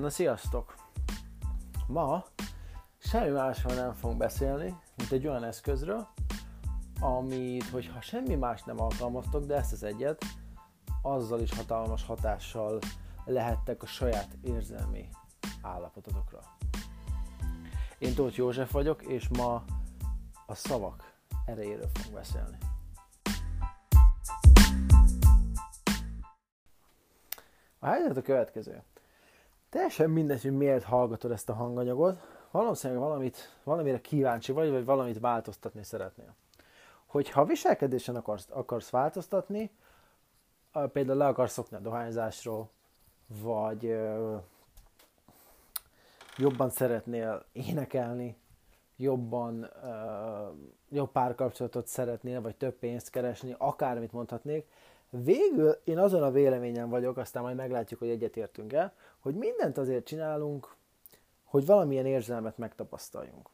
Na sziasztok! Ma semmi másról nem fogunk beszélni, mint egy olyan eszközről, amit, hogyha semmi más nem alkalmaztok, de ezt az egyet, azzal is hatalmas hatással lehettek a saját érzelmi állapototokra. Én Tóth József vagyok, és ma a szavak erejéről fogunk beszélni. A helyzet a következő. Teljesen mindegy, hogy miért hallgatod ezt a hanganyagot, valószínűleg valamit, valamire kíváncsi vagy, vagy valamit változtatni szeretnél. Hogyha viselkedésen akarsz, akarsz változtatni, például le akarsz szokni a dohányzásról, vagy jobban szeretnél énekelni, jobban jobb párkapcsolatot szeretnél, vagy több pénzt keresni, akármit mondhatnék, Végül én azon a véleményen vagyok, aztán majd meglátjuk, hogy egyetértünk el, hogy mindent azért csinálunk, hogy valamilyen érzelmet megtapasztaljunk.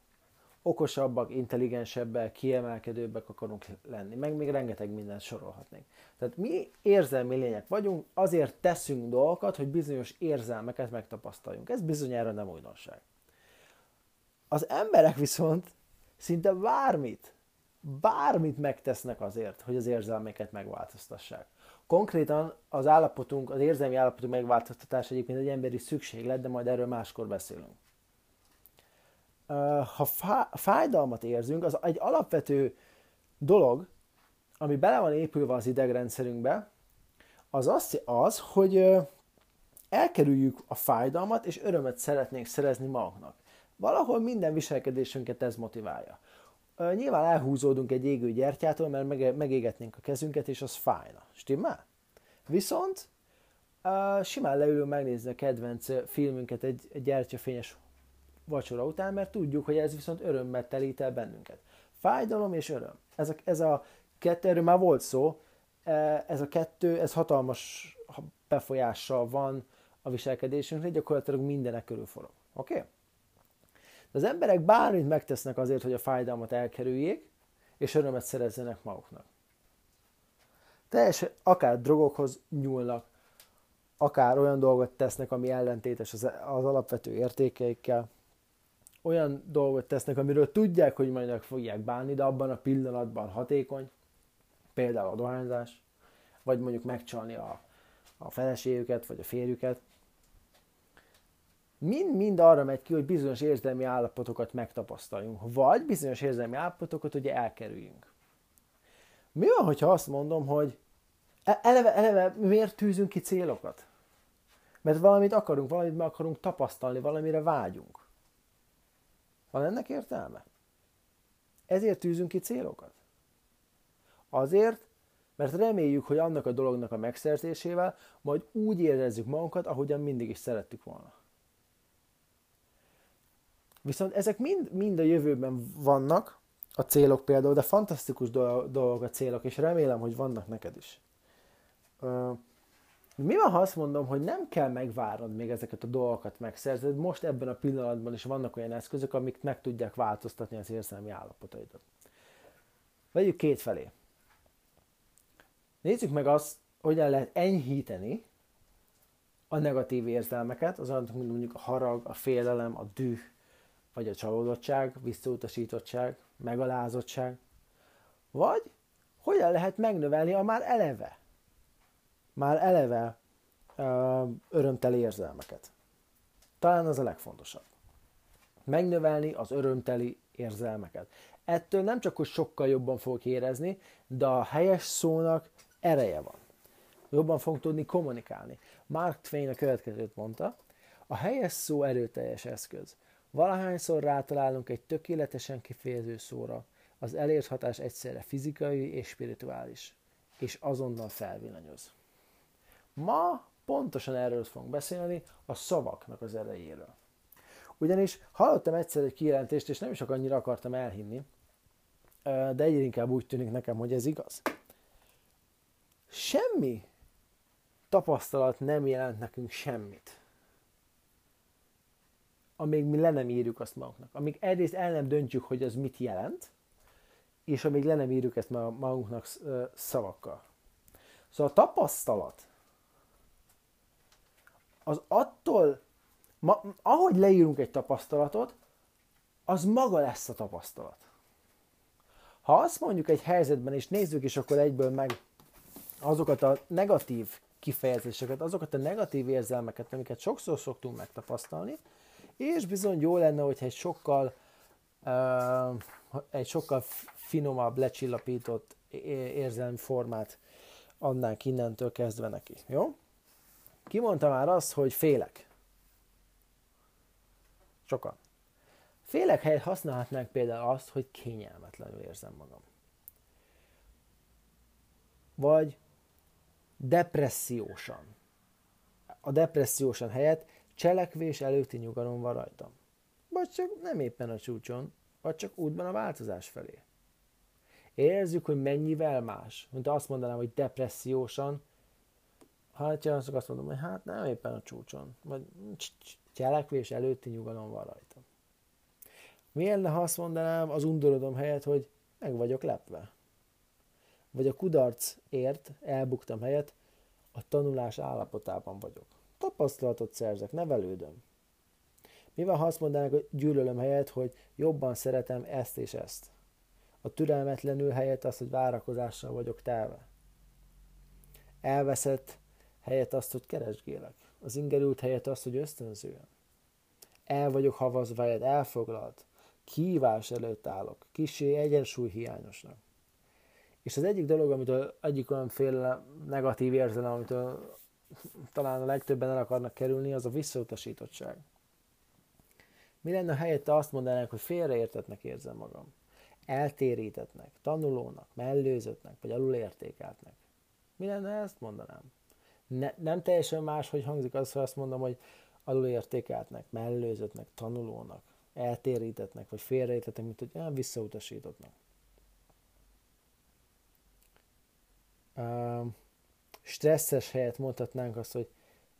Okosabbak, intelligensebbek, kiemelkedőbbek akarunk lenni, meg még rengeteg mindent sorolhatnénk. Tehát mi érzelmi lények vagyunk, azért teszünk dolgokat, hogy bizonyos érzelmeket megtapasztaljunk. Ez bizonyára nem újdonság. Az emberek viszont szinte bármit, bármit megtesznek azért, hogy az érzelmeket megváltoztassák. Konkrétan az állapotunk, az érzelmi állapotunk megváltoztatás egyébként egy emberi szükséglet, de majd erről máskor beszélünk. Ha fájdalmat érzünk, az egy alapvető dolog, ami bele van épülve az idegrendszerünkbe, az az, az hogy elkerüljük a fájdalmat, és örömet szeretnénk szerezni magunknak. Valahol minden viselkedésünket ez motiválja. Nyilván elhúzódunk egy égő gyertyától, mert megégetnénk a kezünket, és az fájna. Stimmel? Viszont simán leülünk megnézni a kedvenc filmünket egy, egy gyertyafényes vacsora után, mert tudjuk, hogy ez viszont örömmel telít el bennünket. Fájdalom és öröm. Ez a, ez a kettő, erről már volt szó, ez a kettő, ez hatalmas befolyással van a viselkedésünkre, gyakorlatilag mindenek körül forog. Oké? Okay? De az emberek bármit megtesznek azért, hogy a fájdalmat elkerüljék, és örömet szerezzenek maguknak. Teljesen, akár drogokhoz nyúlnak, akár olyan dolgot tesznek, ami ellentétes az, az alapvető értékeikkel, olyan dolgot tesznek, amiről tudják, hogy majd fogják bánni, de abban a pillanatban hatékony, például a dohányzás, vagy mondjuk megcsalni a, a feleségüket, vagy a férjüket, mind-mind arra megy ki, hogy bizonyos érzelmi állapotokat megtapasztaljunk, vagy bizonyos érzelmi állapotokat ugye elkerüljünk. Mi van, hogyha azt mondom, hogy e- eleve, eleve miért tűzünk ki célokat? Mert valamit akarunk, valamit meg akarunk tapasztalni, valamire vágyunk. Van ennek értelme? Ezért tűzünk ki célokat? Azért, mert reméljük, hogy annak a dolognak a megszerzésével majd úgy érezzük magunkat, ahogyan mindig is szerettük volna. Viszont ezek mind, mind a jövőben vannak, a célok például, de fantasztikus dolgok a célok, és remélem, hogy vannak neked is. Mi van, ha azt mondom, hogy nem kell megvárnod még ezeket a dolgokat megszerzed, most ebben a pillanatban is vannak olyan eszközök, amik meg tudják változtatni az érzelmi állapotaidat. Vegyük két felé. Nézzük meg azt, hogyan lehet enyhíteni a negatív érzelmeket, az mint mondjuk a harag, a félelem, a düh, vagy a csalódottság, visszautasítottság, megalázottság, vagy hogyan lehet megnövelni a már eleve, már eleve ö, örömteli érzelmeket. Talán az a legfontosabb. Megnövelni az örömteli érzelmeket. Ettől nem csak, hogy sokkal jobban fogok érezni, de a helyes szónak ereje van. Jobban fogunk tudni kommunikálni. Mark Twain a következőt mondta, a helyes szó erőteljes eszköz. Valahányszor rátalálunk egy tökéletesen kifejező szóra, az elért hatás egyszerre fizikai és spirituális, és azonnal felvillanyoz. Ma pontosan erről fogunk beszélni, a szavaknak az erejéről. Ugyanis hallottam egyszer egy kijelentést, és nem is annyira akartam elhinni, de egyre inkább úgy tűnik nekem, hogy ez igaz. Semmi tapasztalat nem jelent nekünk semmit amíg mi le nem írjuk azt magunknak. Amíg egyrészt el nem döntjük, hogy az mit jelent, és amíg le nem írjuk ezt magunknak szavakkal. Szóval a tapasztalat az attól ma, ahogy leírunk egy tapasztalatot, az maga lesz a tapasztalat. Ha azt mondjuk egy helyzetben, és nézzük is akkor egyből meg azokat a negatív kifejezéseket, azokat a negatív érzelmeket, amiket sokszor szoktunk megtapasztalni, és bizony jó lenne, hogyha egy sokkal, uh, egy sokkal finomabb, lecsillapított érzelmi formát adnánk innentől kezdve neki. Jó? Ki mondta már azt, hogy félek? Sokan. Félek helyett használhatnánk például azt, hogy kényelmetlenül érzem magam. Vagy depressziósan. A depressziósan helyett cselekvés előtti nyugalom van rajtam. Vagy csak nem éppen a csúcson, vagy csak útban a változás felé. Érezzük, hogy mennyivel más, mint azt mondanám, hogy depressziósan, hát csak azt mondom, hogy hát nem éppen a csúcson, vagy cselekvés előtti nyugalom van rajtam. Mi lenne, ha azt mondanám az undorodom helyett, hogy meg vagyok lepve? Vagy a kudarcért elbuktam helyett, a tanulás állapotában vagyok. Tapasztalatot szerzek, nevelődöm. Mi van, ha azt mondanák, hogy gyűlölöm helyett, hogy jobban szeretem ezt és ezt? A türelmetlenül helyett az, hogy várakozással vagyok telve. Elveszett helyett azt, hogy keresgélek. Az ingerült helyett azt, hogy ösztönzően. El vagyok havazva helyett, elfoglalt. Kívás előtt állok. Kisé egyensúly hiányosnak. És az egyik dolog, amitől egyik olyan fél negatív érzelem, amitől talán a legtöbben el akarnak kerülni, az a visszautasítottság. Mi lenne, ha helyette azt mondanák, hogy félreértetnek érzem magam? eltérítetnek, tanulónak, mellőzöttnek, vagy alulértékeltnek. Mi lenne, ezt mondanám? Ne, nem teljesen más, hogy hangzik az, hogy azt mondom, hogy alulértékeltnek, mellőzöttnek, tanulónak, eltérítetnek, vagy félreértetnek, mint hogy olyan visszautasítottnak. Uh, stresszes helyet mondhatnánk azt, hogy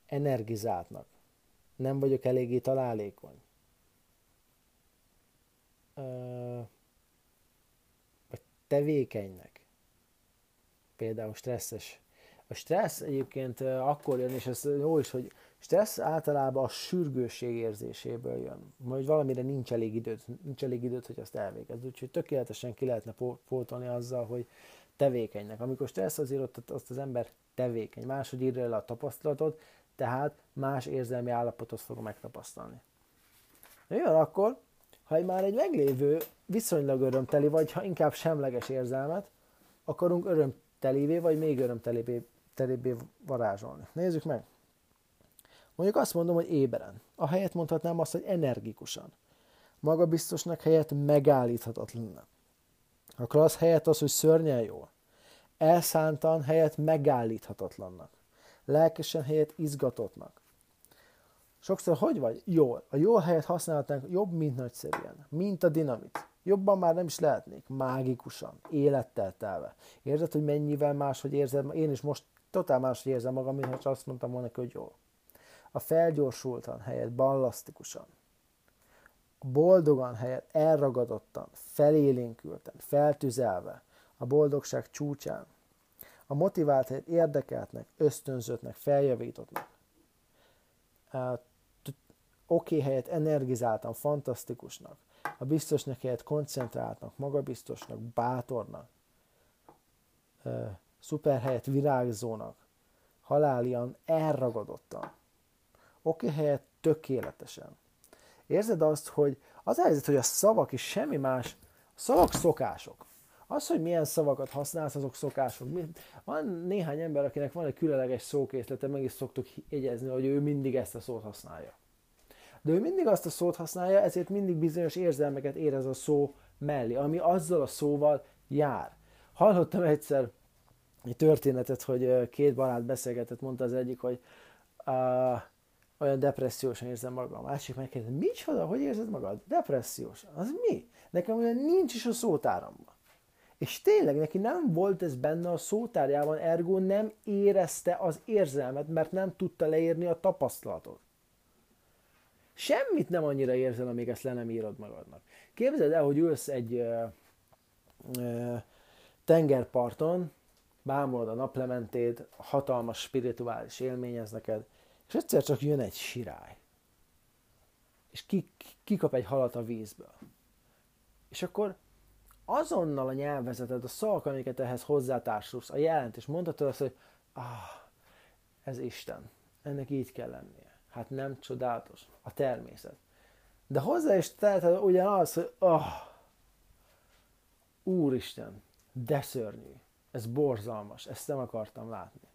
energizáltnak. Nem vagyok eléggé találékony. Uh, tevékenynek. Például stresszes. A stressz egyébként akkor jön, és ez jó is, hogy stressz általában a sürgősség érzéséből jön. Hogy valamire nincs elég időt, nincs elég időt, hogy azt elvégezd. Úgyhogy tökéletesen ki lehetne pótolni azzal, hogy tevékenynek. Amikor stressz azért ott azt az ember tevékeny. Máshogy írja le a tapasztalatot, tehát más érzelmi állapotot fog megtapasztalni. Van akkor, ha már egy meglévő viszonylag örömteli, vagy ha inkább semleges érzelmet akarunk örömtelévé, vagy még örömtelévé telébbé varázsolni. Nézzük meg. Mondjuk azt mondom, hogy éberen. A helyet mondhatnám azt, hogy energikusan. Magabiztosnak helyett megállíthatatlannak. A klassz helyett az, hogy szörnyen jól. Elszántan helyett megállíthatatlannak. Lelkesen helyett izgatottnak. Sokszor hogy vagy? Jól. A jó helyet használhatnánk jobb, mint nagyszerűen. Mint a dinamit. Jobban már nem is lehetnék. Mágikusan. Élettel telve. Érzed, hogy mennyivel máshogy érzem? Én is most totál máshogy érzem magam, mintha azt mondtam volna, hogy jó. A felgyorsultan helyett ballasztikusan. Boldogan helyett elragadottan, felélénkülten, feltüzelve, a boldogság csúcsán. A motivált helyett érdekeltnek, ösztönzöttnek, feljavítottnak oké okay helyett energizáltan, fantasztikusnak, a biztosnak helyett koncentráltnak, magabiztosnak, bátornak, szuper helyett virágzónak, halálian elragadottan, oké okay helyett tökéletesen. Érzed azt, hogy az helyzet, hogy a szavak is semmi más, a szavak szokások. Az, hogy milyen szavakat használsz, azok szokások. Van néhány ember, akinek van egy különleges szókészlete, meg is szoktuk jegyezni, hogy ő mindig ezt a szót használja de ő mindig azt a szót használja, ezért mindig bizonyos érzelmeket érez a szó mellé, ami azzal a szóval jár. Hallottam egyszer egy történetet, hogy két barát beszélgetett, mondta az egyik, hogy uh, olyan depressziósan érzem magam. A másik megkérdezi, micsoda, hogy érzed magad? Depressziós. Az mi? Nekem olyan nincs is a szótáramban. És tényleg neki nem volt ez benne a szótárjában, ergo nem érezte az érzelmet, mert nem tudta leírni a tapasztalatot. Semmit nem annyira érzel, amíg ezt le nem írod magadnak. Képzeld el, hogy ülsz egy ö, ö, tengerparton, bámulod a naplementét, hatalmas spirituális élmény ez neked, és egyszer csak jön egy sirály. és ki, kikap egy halat a vízből. És akkor azonnal a nyelvezeted, a szavak, amiket ehhez hozzátársulsz, a jelentés, mondhatod azt, hogy ah, ez Isten, ennek így kell lennie. Hát nem csodálatos, a természet. De hozzá is teheted ugyanaz, hogy ah, Úristen, de szörnyű, ez borzalmas, ezt nem akartam látni.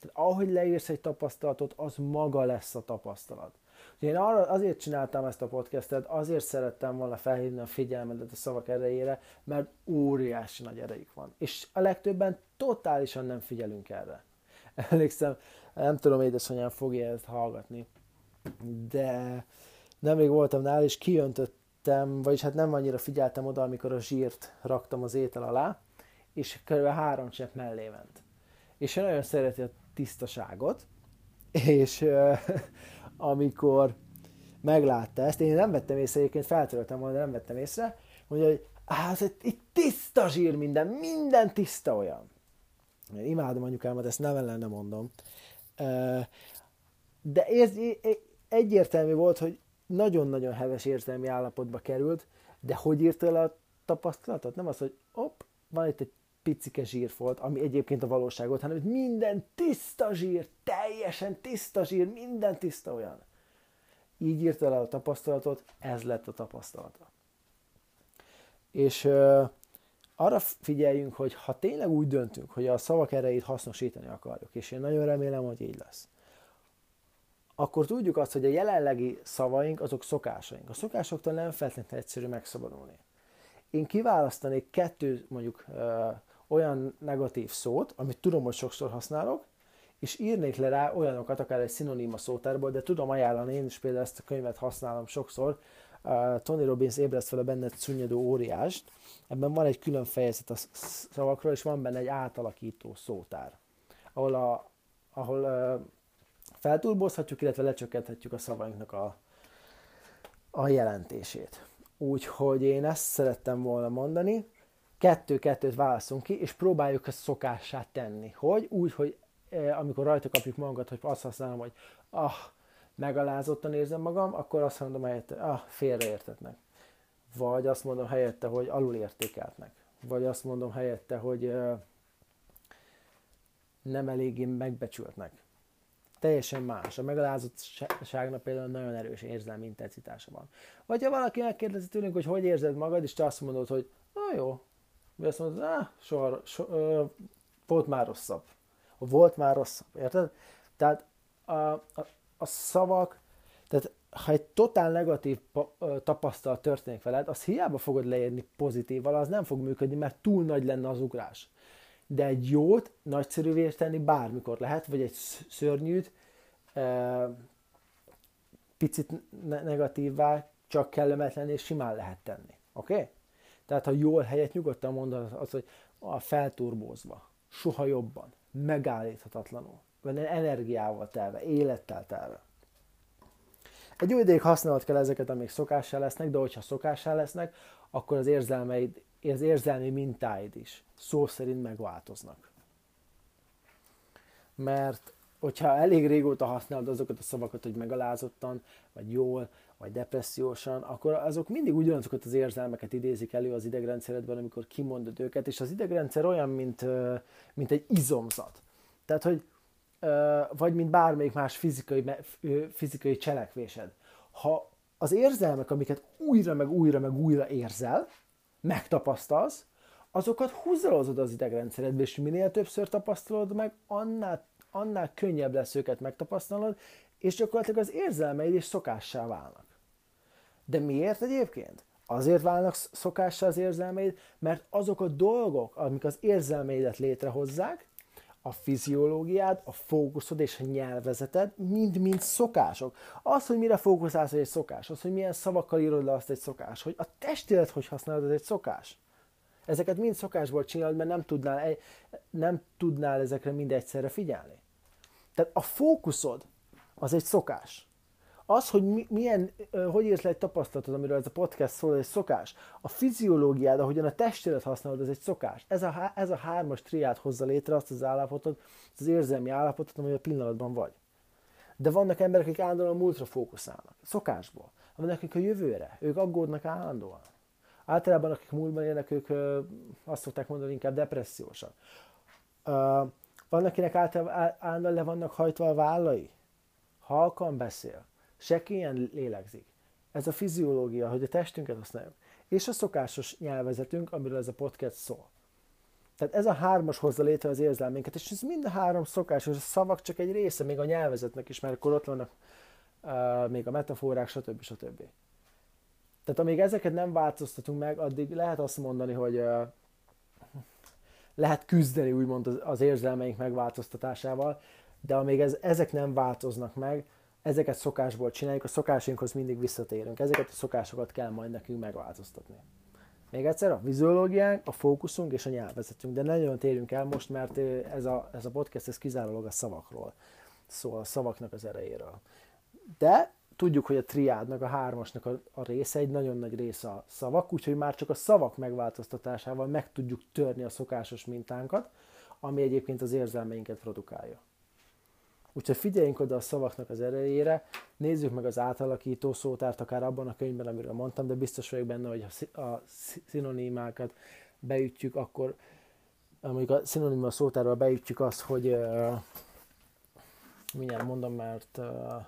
Tehát ahogy leírsz egy tapasztalatot, az maga lesz a tapasztalat. Én arra, azért csináltam ezt a podcastet, azért szerettem volna felhívni a figyelmedet a szavak erejére, mert óriási nagy erejük van. És a legtöbben totálisan nem figyelünk erre. Emlékszem, nem tudom, édesanyám fogja ezt hallgatni, de nemrég voltam nál, és kiöntöttem, vagyis hát nem annyira figyeltem oda, amikor a zsírt raktam az étel alá, és kb. három csepp mellé ment. És ő nagyon szereti a tisztaságot, és amikor meglátta ezt, én nem vettem észre, egyébként feltöröltem volna, de nem vettem észre, mondja, hogy hát itt tiszta zsír minden, minden tiszta olyan. Én imádom anyukámat, ezt nem ellen nem mondom. De érz, egyértelmű volt, hogy nagyon-nagyon heves érzelmi állapotba került, de hogy írta el a tapasztalatot? Nem az, hogy op, van itt egy picike zsírfolt, ami egyébként a valóságot, hanem minden tiszta zsír, teljesen tiszta zsír, minden tiszta olyan. Így írta el a tapasztalatot, ez lett a tapasztalata. És uh, arra figyeljünk, hogy ha tényleg úgy döntünk, hogy a szavak erejét hasznosítani akarjuk, és én nagyon remélem, hogy így lesz, akkor tudjuk azt, hogy a jelenlegi szavaink azok szokásaink. A szokásoktól nem feltétlenül egyszerű megszabadulni. Én kiválasztanék kettő mondjuk olyan negatív szót, amit tudom, hogy sokszor használok, és írnék le rá olyanokat, akár egy szinoníma szótárból, de tudom ajánlani, én is például ezt a könyvet használom sokszor, Tony Robbins ébreszt fel a benned szunnyadó óriást, ebben van egy külön fejezet a szavakról, és van benne egy átalakító szótár, ahol, a, ahol uh, felturbozhatjuk, illetve lecsökkenthetjük a szavainknak a, a jelentését. Úgyhogy én ezt szerettem volna mondani, kettő-kettőt válaszunk ki, és próbáljuk ezt szokássá tenni. Hogy? Úgy, hogy eh, amikor rajta kapjuk magunkat, hogy azt használom, hogy ah, megalázottan érzem magam, akkor azt mondom helyette, ah, félreértetnek. Vagy azt mondom helyette, hogy alulértékeltnek. Vagy azt mondom helyette, hogy eh, nem eléggé megbecsültnek. Teljesen más. A megalázottságnak például nagyon erős érzelmi intenzitása van. Vagy ha valaki megkérdezi tőlünk, hogy hogy érzed magad, és te azt mondod, hogy na jó, mi azt mondod, ah, soha, so, ö, volt már rosszabb. Volt már rosszabb, érted? Tehát a, a, a szavak, tehát ha egy totál negatív tapasztalat történik veled, az hiába fogod leírni pozitívval, az nem fog működni, mert túl nagy lenne az ugrás. De egy jót nagyszerűvé tenni bármikor lehet, vagy egy szörnyűt picit negatívvá, csak kellemetlen és simán lehet tenni. Oké? Okay? Tehát ha jól helyet nyugodtan mondod az, hogy a felturbózva, soha jobban, megállíthatatlanul, vagy energiával telve, élettel telve. Egy jó ideig használod kell ezeket, amik szokássá lesznek, de hogyha szokássá lesznek, akkor az érzelmeid, az érzelmi mintáid is szó szerint megváltoznak. Mert hogyha elég régóta használod azokat a szavakat, hogy megalázottan, vagy jól, vagy depressziósan, akkor azok mindig ugyanazokat az érzelmeket idézik elő az idegrendszeredben, amikor kimondod őket, és az idegrendszer olyan, mint, mint egy izomzat. Tehát, hogy vagy mint bármelyik más fizikai, fizikai cselekvésed. Ha az érzelmek, amiket újra, meg újra, meg újra érzel, megtapasztalsz, azokat húzalozod az idegrendszeredbe, és minél többször tapasztalod meg, annál, annál könnyebb lesz őket megtapasztalnod, és gyakorlatilag az érzelmeid is szokássá válnak. De miért egyébként? Azért válnak szokássá az érzelmeid, mert azok a dolgok, amik az érzelmeidet létrehozzák, a fiziológiád, a fókuszod és a nyelvezeted mind-mind szokások. Az, hogy mire fókuszálsz, egy szokás. Az, hogy milyen szavakkal írod le azt egy szokás. Hogy a testélet hogy használod, ez egy szokás. Ezeket mind szokásból csinálod, mert nem tudnál, nem tudnál ezekre mind egyszerre figyelni. Tehát a fókuszod az egy szokás. Az, hogy milyen, hogy írsz le egy tapasztalatod, amiről ez a podcast szól, egy szokás. A fiziológiád, ahogyan a testélet használod, ez egy szokás. Ez a, ez a hármas triát hozza létre azt az állapotot, az érzelmi állapotot, ami a pillanatban vagy. De vannak emberek, akik állandóan a múltra fókuszálnak. Szokásból. vannak, akik a jövőre, ők aggódnak állandóan. Általában akik múltban élnek, ők azt szokták mondani, inkább depressziósak. Van, akinek általában le vannak hajtva a vállai, halkan beszél, sekélyen lélegzik. Ez a fiziológia, hogy a testünket használjuk. És a szokásos nyelvezetünk, amiről ez a podcast szól. Tehát ez a hármas hozza létre az érzelménket, és ez mind a három szokásos, a szavak csak egy része, még a nyelvezetnek is, mert akkor ott vannak uh, még a metaforák, stb. stb. Tehát amíg ezeket nem változtatunk meg, addig lehet azt mondani, hogy uh, lehet küzdeni úgymond az, az érzelmeink megváltoztatásával, de amíg ez, ezek nem változnak meg, ezeket szokásból csináljuk, a szokásainkhoz mindig visszatérünk. Ezeket a szokásokat kell majd nekünk megváltoztatni. Még egyszer, a vizuológiánk, a fókuszunk és a nyelvezetünk, de nagyon térjünk el most, mert ez a, ez a podcast ez kizárólag a szavakról szól, a szavaknak az erejéről. De tudjuk, hogy a triádnak, a hármasnak a, a része, egy nagyon nagy része a szavak, úgyhogy már csak a szavak megváltoztatásával meg tudjuk törni a szokásos mintánkat, ami egyébként az érzelmeinket produkálja. Úgyhogy figyeljünk oda a szavaknak az erejére, nézzük meg az átalakító szótárt, akár abban a könyvben, amiről mondtam, de biztos vagyok benne, hogy a szinonimákat beütjük, akkor mondjuk a szinonima szótárral beütjük azt, hogy uh, mindjárt mondom, mert uh,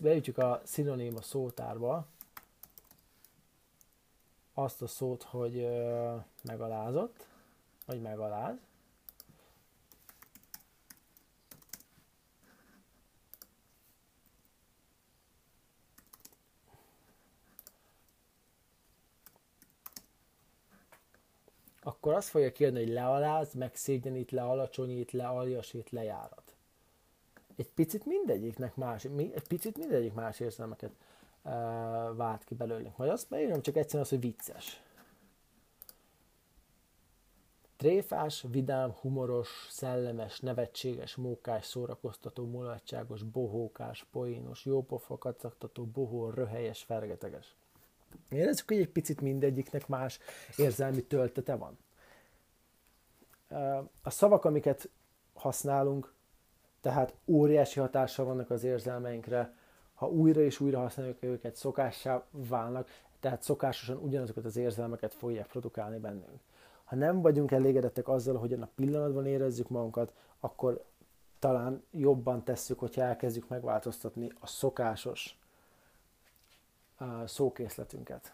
beütjük a szinoníma szótárba azt a szót, hogy megalázott, vagy megaláz, akkor azt fogja kérni, hogy lealáz, megszégyenít, lealacsonyít, lealjasít, lejárat. Egy picit mindegyiknek más, egy picit mindegyik más érzelmeket uh, vált ki belőlünk. Majd azt beírom csak egyszerűen az, hogy vicces. Tréfás, vidám, humoros, szellemes, nevetséges, mókás, szórakoztató, mulatságos, bohókás, poénos, jópofa, kacagtató, bohó, röhelyes, fergeteges. Érezzük, hogy egy picit mindegyiknek más érzelmi töltete van. A szavak, amiket használunk, tehát óriási hatással vannak az érzelmeinkre, ha újra és újra használjuk őket, szokássá válnak, tehát szokásosan ugyanazokat az érzelmeket fogják produkálni bennünk. Ha nem vagyunk elégedettek azzal, hogy a pillanatban érezzük magunkat, akkor talán jobban tesszük, hogyha elkezdjük megváltoztatni a szokásos szókészletünket.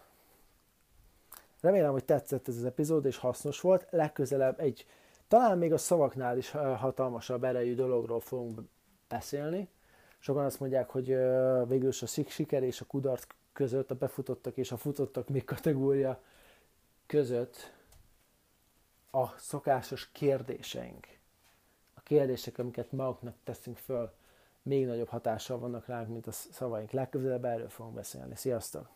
Remélem, hogy tetszett ez az epizód, és hasznos volt. Legközelebb egy, talán még a szavaknál is hatalmasabb erejű dologról fogunk beszélni. Sokan azt mondják, hogy végül is a siker és a kudarc között, a befutottak és a futottak még kategória között a szokásos kérdéseink. A kérdések, amiket maguknak teszünk föl, még nagyobb hatással vannak ránk, mint a szavaink. Legközelebb erről fogunk beszélni. Sziasztok!